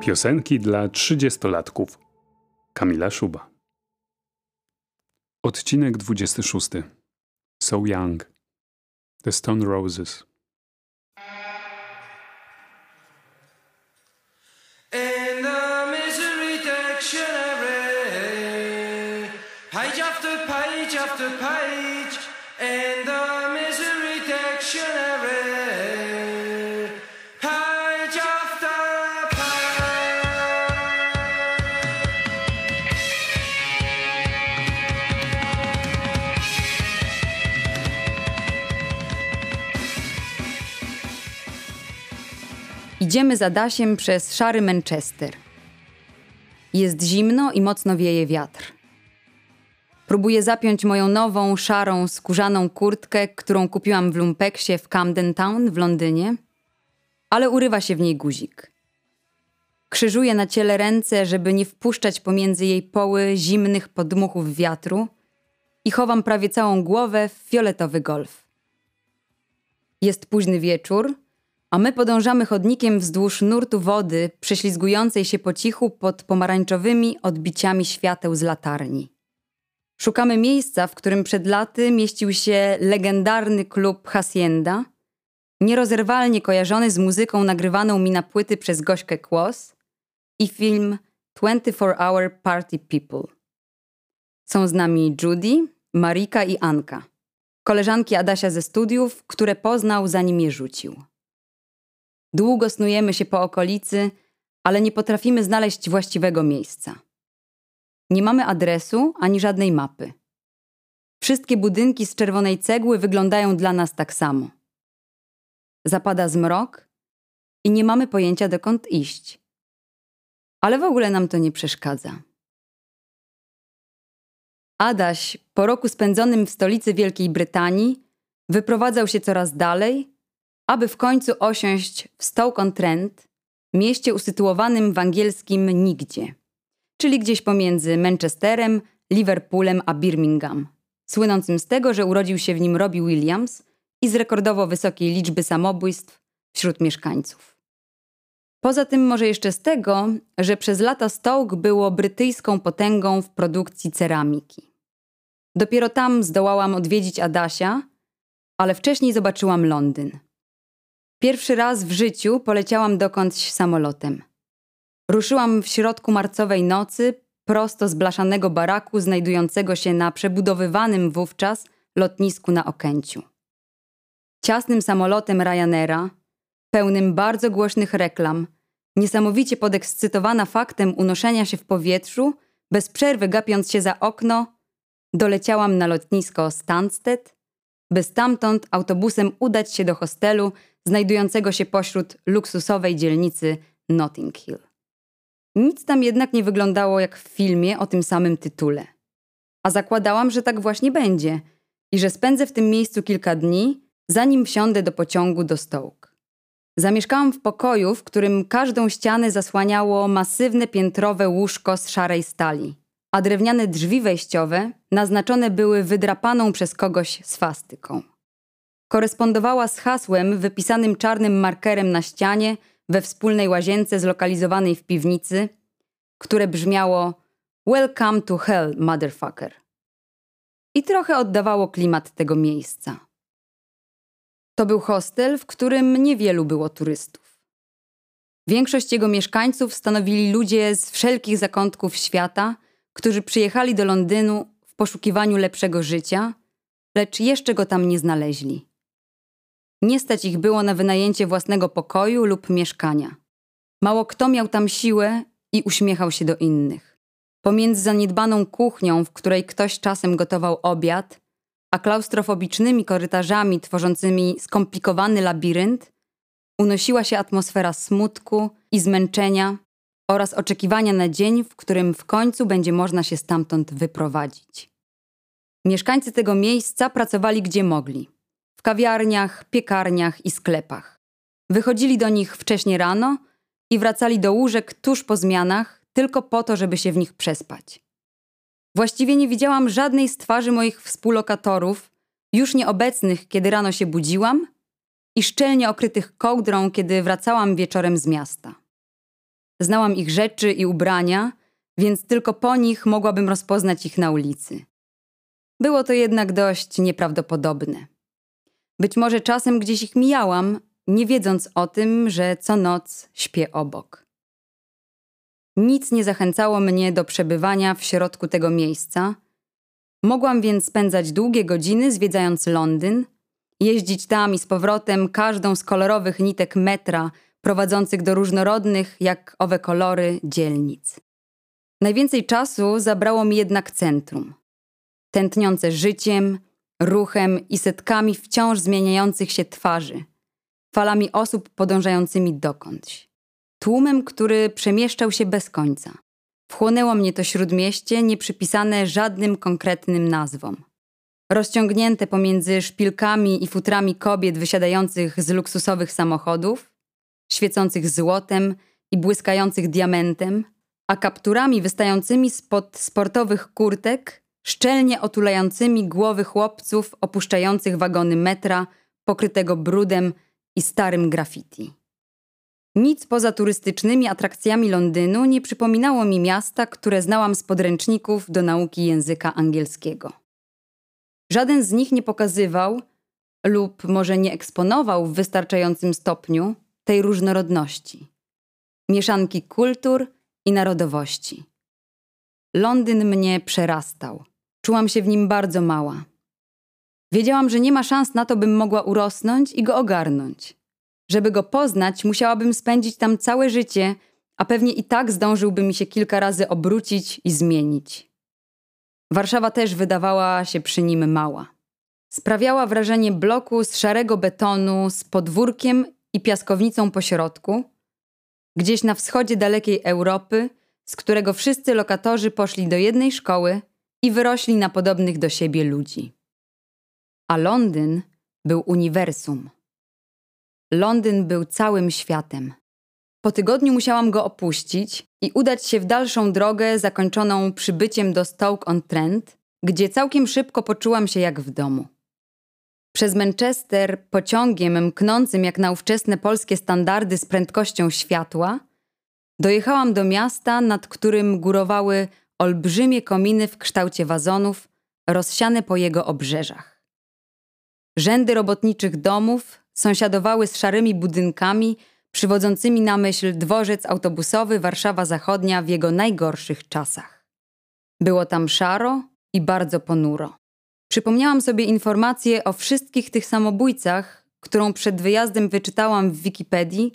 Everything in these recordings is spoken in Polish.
Piosenki dla trzydziestolatków. Kamila Szuba. Odcinek 26. So Young. The Stone Roses. Idziemy z Adasiem przez szary Manchester. Jest zimno i mocno wieje wiatr. Próbuję zapiąć moją nową, szarą, skórzaną kurtkę, którą kupiłam w Lumpeksie w Camden Town w Londynie, ale urywa się w niej guzik. Krzyżuję na ciele ręce, żeby nie wpuszczać pomiędzy jej poły zimnych podmuchów wiatru i chowam prawie całą głowę w fioletowy golf. Jest późny wieczór, a my podążamy chodnikiem wzdłuż nurtu wody, prześlizgującej się po cichu pod pomarańczowymi odbiciami świateł z latarni. Szukamy miejsca, w którym przed laty mieścił się legendarny klub Hacienda, nierozerwalnie kojarzony z muzyką nagrywaną mi na płyty przez Gośkę Kłos i film 24 Hour Party People. Są z nami Judy, Marika i Anka, koleżanki Adasia ze studiów, które poznał zanim je rzucił. Długo snujemy się po okolicy, ale nie potrafimy znaleźć właściwego miejsca. Nie mamy adresu ani żadnej mapy. Wszystkie budynki z czerwonej cegły wyglądają dla nas tak samo. Zapada zmrok i nie mamy pojęcia dokąd iść. Ale w ogóle nam to nie przeszkadza. Adaś, po roku spędzonym w stolicy Wielkiej Brytanii, wyprowadzał się coraz dalej, aby w końcu osiąść w Stoke-on-Trent, mieście usytuowanym w angielskim nigdzie, czyli gdzieś pomiędzy Manchesterem, Liverpoolem a Birmingham, słynącym z tego, że urodził się w nim Robbie Williams i z rekordowo wysokiej liczby samobójstw wśród mieszkańców. Poza tym może jeszcze z tego, że przez lata Stoke było brytyjską potęgą w produkcji ceramiki. Dopiero tam zdołałam odwiedzić Adasia, ale wcześniej zobaczyłam Londyn. Pierwszy raz w życiu poleciałam dokądś samolotem. Ruszyłam w środku marcowej nocy prosto z blaszanego baraku znajdującego się na przebudowywanym wówczas lotnisku na Okęciu. Ciasnym samolotem Ryanaira, pełnym bardzo głośnych reklam, niesamowicie podekscytowana faktem unoszenia się w powietrzu, bez przerwy gapiąc się za okno, doleciałam na lotnisko Stansted, by stamtąd autobusem udać się do hostelu znajdującego się pośród luksusowej dzielnicy Notting Hill. Nic tam jednak nie wyglądało jak w filmie o tym samym tytule. A zakładałam, że tak właśnie będzie i że spędzę w tym miejscu kilka dni, zanim wsiądę do pociągu do Stoke. Zamieszkałam w pokoju, w którym każdą ścianę zasłaniało masywne piętrowe łóżko z szarej stali, a drewniane drzwi wejściowe naznaczone były wydrapaną przez kogoś swastyką korespondowała z hasłem wypisanym czarnym markerem na ścianie we wspólnej łazience zlokalizowanej w piwnicy, które brzmiało Welcome to hell, motherfucker. I trochę oddawało klimat tego miejsca. To był hostel, w którym niewielu było turystów. Większość jego mieszkańców stanowili ludzie z wszelkich zakątków świata, którzy przyjechali do Londynu w poszukiwaniu lepszego życia, lecz jeszcze go tam nie znaleźli. Nie stać ich było na wynajęcie własnego pokoju lub mieszkania. Mało kto miał tam siłę i uśmiechał się do innych. Pomiędzy zaniedbaną kuchnią, w której ktoś czasem gotował obiad, a klaustrofobicznymi korytarzami tworzącymi skomplikowany labirynt, unosiła się atmosfera smutku i zmęczenia oraz oczekiwania na dzień, w którym w końcu będzie można się stamtąd wyprowadzić. Mieszkańcy tego miejsca pracowali gdzie mogli w kawiarniach, piekarniach i sklepach. Wychodzili do nich wcześnie rano i wracali do łóżek tuż po zmianach, tylko po to, żeby się w nich przespać. Właściwie nie widziałam żadnej z twarzy moich współlokatorów, już nieobecnych, kiedy rano się budziłam, i szczelnie okrytych kołdrą, kiedy wracałam wieczorem z miasta. Znałam ich rzeczy i ubrania, więc tylko po nich mogłabym rozpoznać ich na ulicy. Było to jednak dość nieprawdopodobne. Być może czasem gdzieś ich mijałam, nie wiedząc o tym, że co noc śpię obok. Nic nie zachęcało mnie do przebywania w środku tego miejsca. Mogłam więc spędzać długie godziny zwiedzając Londyn, jeździć tam i z powrotem każdą z kolorowych nitek metra prowadzących do różnorodnych, jak owe kolory, dzielnic. Najwięcej czasu zabrało mi jednak centrum. Tętniące życiem, ruchem i setkami wciąż zmieniających się twarzy, falami osób podążającymi dokądś. Tłumem, który przemieszczał się bez końca. Wchłonęło mnie to śródmieście, nieprzypisane żadnym konkretnym nazwom. Rozciągnięte pomiędzy szpilkami i futrami kobiet wysiadających z luksusowych samochodów, świecących złotem i błyskających diamentem, a kapturami wystającymi spod sportowych kurtek, szczelnie otulającymi głowy chłopców opuszczających wagony metra pokrytego brudem i starym graffiti. Nic poza turystycznymi atrakcjami Londynu nie przypominało mi miasta, które znałam z podręczników do nauki języka angielskiego. Żaden z nich nie pokazywał, lub może nie eksponował w wystarczającym stopniu tej różnorodności, mieszanki kultur i narodowości. Londyn mnie przerastał. Czułam się w nim bardzo mała. Wiedziałam, że nie ma szans na to, bym mogła urosnąć i go ogarnąć. Żeby go poznać, musiałabym spędzić tam całe życie, a pewnie i tak zdążyłby mi się kilka razy obrócić i zmienić. Warszawa też wydawała się przy nim mała. Sprawiała wrażenie bloku z szarego betonu z podwórkiem i piaskownicą po środku, gdzieś na wschodzie dalekiej Europy, z którego wszyscy lokatorzy poszli do jednej szkoły i wyrośli na podobnych do siebie ludzi. A Londyn był uniwersum. Londyn był całym światem. Po tygodniu musiałam go opuścić i udać się w dalszą drogę zakończoną przybyciem do Stoke-on-Trent, gdzie całkiem szybko poczułam się jak w domu. Przez Manchester pociągiem mknącym jak na ówczesne polskie standardy z prędkością światła, dojechałam do miasta, nad którym górowały olbrzymie kominy w kształcie wazonów, rozsiane po jego obrzeżach. Rzędy robotniczych domów sąsiadowały z szarymi budynkami, przywodzącymi na myśl dworzec autobusowy Warszawa Zachodnia w jego najgorszych czasach. Było tam szaro i bardzo ponuro. Przypomniałam sobie informację o wszystkich tych samobójcach, którą przed wyjazdem wyczytałam w Wikipedii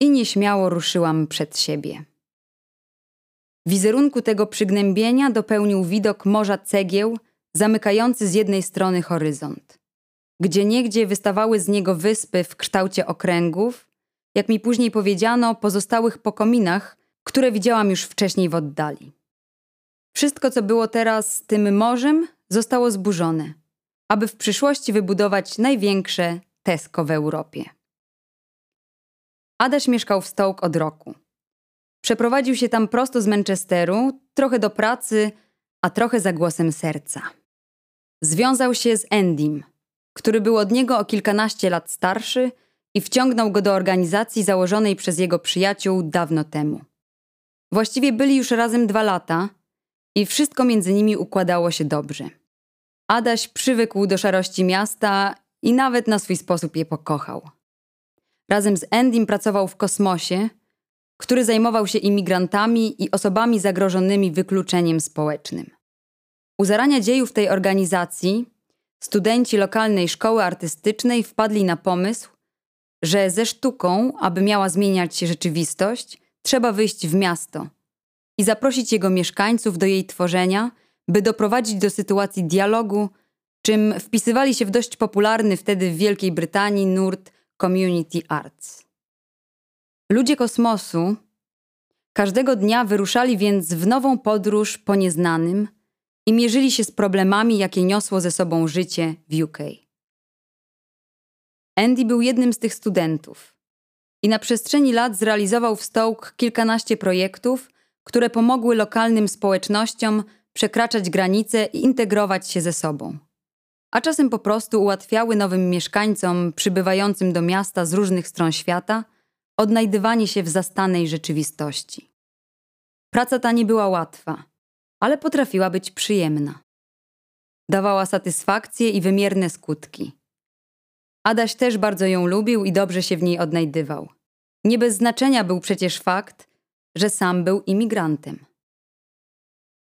i nieśmiało ruszyłam przed siebie. Wizerunku tego przygnębienia dopełnił widok morza cegieł, zamykający z jednej strony horyzont. Gdzie niegdzie wystawały z niego wyspy w kształcie okręgów, jak mi później powiedziano, pozostałych po kominach, które widziałam już wcześniej w oddali. Wszystko, co było teraz tym morzem, zostało zburzone, aby w przyszłości wybudować największe Tesco w Europie. Adaś mieszkał w Stoke od roku. Przeprowadził się tam prosto z Manchesteru, trochę do pracy, a trochę za głosem serca. Związał się z Endym, który był od niego o kilkanaście lat starszy i wciągnął go do organizacji założonej przez jego przyjaciół dawno temu. Właściwie byli już razem dwa lata i wszystko między nimi układało się dobrze. Adaś przywykł do szarości miasta i nawet na swój sposób je pokochał. Razem z Endym pracował w kosmosie, który zajmował się imigrantami i osobami zagrożonymi wykluczeniem społecznym. U zarania dziejów tej organizacji studenci lokalnej szkoły artystycznej wpadli na pomysł, że ze sztuką, aby miała zmieniać się rzeczywistość, trzeba wyjść w miasto i zaprosić jego mieszkańców do jej tworzenia, by doprowadzić do sytuacji dialogu, czym wpisywali się w dość popularny wtedy w Wielkiej Brytanii nurt Community Arts. Ludzie kosmosu każdego dnia wyruszali więc w nową podróż po nieznanym i mierzyli się z problemami, jakie niosło ze sobą życie w UK. Andy był jednym z tych studentów i na przestrzeni lat zrealizował w Stoke kilkanaście projektów, które pomogły lokalnym społecznościom przekraczać granice i integrować się ze sobą. A czasem po prostu ułatwiały nowym mieszkańcom przybywającym do miasta z różnych stron świata odnajdywanie się w zastanej rzeczywistości. Praca ta nie była łatwa, ale potrafiła być przyjemna. Dawała satysfakcję i wymierne skutki. Adaś też bardzo ją lubił i dobrze się w niej odnajdywał. Nie bez znaczenia był przecież fakt, że sam był imigrantem.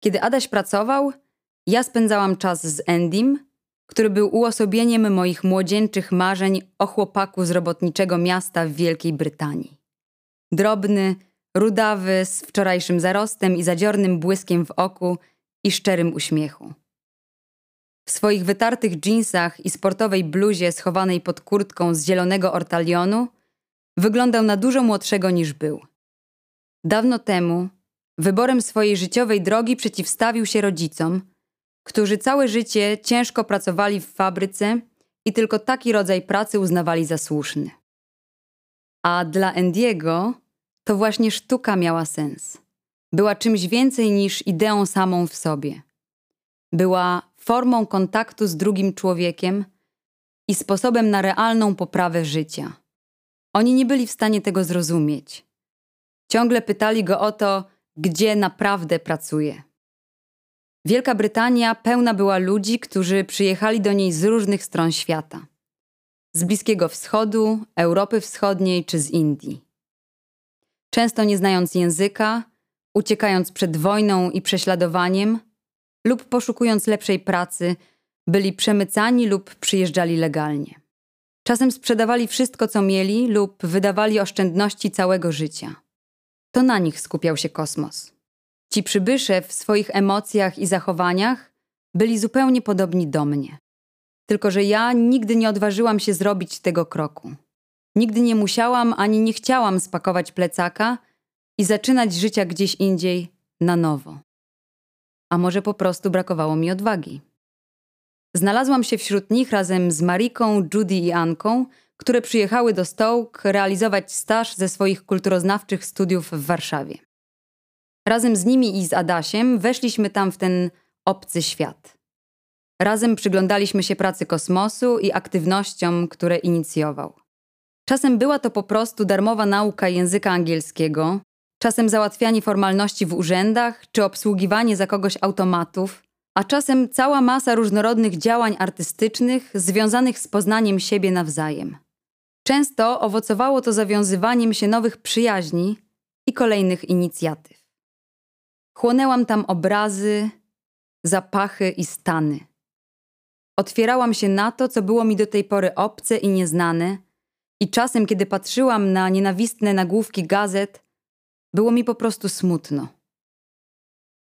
Kiedy Adaś pracował, ja spędzałam czas z Endym, który był uosobieniem moich młodzieńczych marzeń o chłopaku z robotniczego miasta w Wielkiej Brytanii. Drobny, rudawy, z wczorajszym zarostem i zadziornym błyskiem w oku i szczerym uśmiechu. W swoich wytartych dżinsach i sportowej bluzie schowanej pod kurtką z zielonego ortalionu wyglądał na dużo młodszego niż był. Dawno temu wyborem swojej życiowej drogi przeciwstawił się rodzicom, którzy całe życie ciężko pracowali w fabryce i tylko taki rodzaj pracy uznawali za słuszny. A dla Endiego to właśnie sztuka miała sens. Była czymś więcej niż ideą samą w sobie. Była formą kontaktu z drugim człowiekiem i sposobem na realną poprawę życia. Oni nie byli w stanie tego zrozumieć. Ciągle pytali go o to, gdzie naprawdę pracuje. Wielka Brytania pełna była ludzi, którzy przyjechali do niej z różnych stron świata. Z Bliskiego Wschodu, Europy Wschodniej czy z Indii. Często nie znając języka, uciekając przed wojną i prześladowaniem lub poszukując lepszej pracy, byli przemycani lub przyjeżdżali legalnie. Czasem sprzedawali wszystko, co mieli, lub wydawali oszczędności całego życia. To na nich skupiał się kosmos. Ci przybysze w swoich emocjach i zachowaniach byli zupełnie podobni do mnie. Tylko, że ja nigdy nie odważyłam się zrobić tego kroku. Nigdy nie musiałam ani nie chciałam spakować plecaka i zaczynać życia gdzieś indziej na nowo. A może po prostu brakowało mi odwagi. Znalazłam się wśród nich razem z Mariką, Judy i Anką, które przyjechały do Stoke realizować staż ze swoich kulturoznawczych studiów w Warszawie. Razem z nimi i z Adasiem weszliśmy tam w ten obcy świat. Razem przyglądaliśmy się pracy kosmosu i aktywnościom, które inicjował. Czasem była to po prostu darmowa nauka języka angielskiego, czasem załatwianie formalności w urzędach czy obsługiwanie za kogoś automatów, a czasem cała masa różnorodnych działań artystycznych związanych z poznaniem siebie nawzajem. Często owocowało to zawiązywaniem się nowych przyjaźni i kolejnych inicjatyw. Chłonęłam tam obrazy, zapachy i stany. Otwierałam się na to, co było mi do tej pory obce i nieznane, i czasem, kiedy patrzyłam na nienawistne nagłówki gazet, było mi po prostu smutno.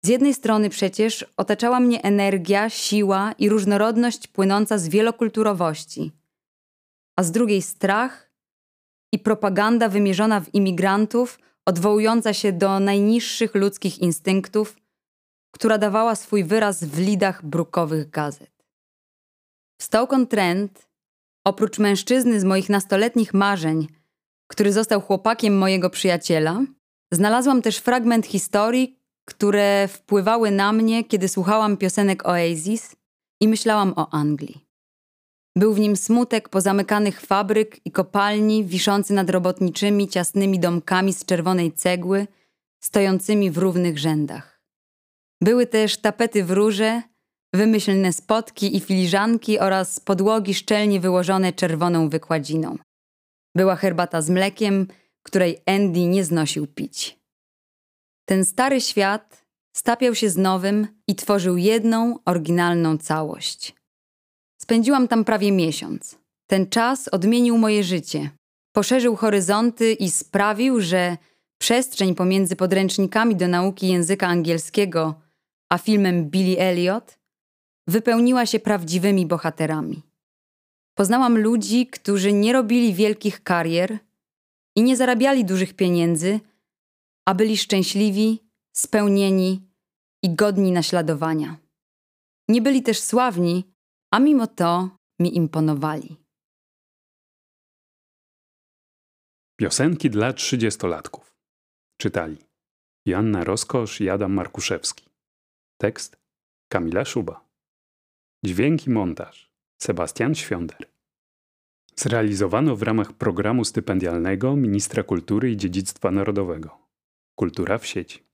Z jednej strony przecież otaczała mnie energia, siła i różnorodność płynąca z wielokulturowości, a z drugiej strach i propaganda wymierzona w imigrantów, odwołująca się do najniższych ludzkich instynktów, która dawała swój wyraz w lidach brukowych gazet. W Stoke Trent, oprócz mężczyzny z moich nastoletnich marzeń, który został chłopakiem mojego przyjaciela, znalazłam też fragment historii, które wpływały na mnie, kiedy słuchałam piosenek Oasis i myślałam o Anglii. Był w nim smutek pozamykanych fabryk i kopalni wiszący nad robotniczymi ciasnymi domkami z czerwonej cegły, stojącymi w równych rzędach. Były też tapety w róże, wymyślne spotki i filiżanki oraz podłogi szczelnie wyłożone czerwoną wykładziną. Była herbata z mlekiem, której Andy nie znosił pić. Ten stary świat stapiał się z nowym i tworzył jedną, oryginalną całość. Spędziłam tam prawie miesiąc. Ten czas odmienił moje życie. Poszerzył horyzonty i sprawił, że przestrzeń pomiędzy podręcznikami do nauki języka angielskiego a filmem Billy Elliot wypełniła się prawdziwymi bohaterami. Poznałam ludzi, którzy nie robili wielkich karier i nie zarabiali dużych pieniędzy, a byli szczęśliwi, spełnieni i godni naśladowania. Nie byli też sławni, a mimo to mi imponowali. Piosenki dla trzydziestolatków. Czytali Joanna Roskosz i Adam Markuszewski. Tekst Kamila Szuba. Dźwięk i montaż Sebastian Świąder. Zrealizowano w ramach programu stypendialnego Ministra Kultury i Dziedzictwa Narodowego. Kultura w sieci.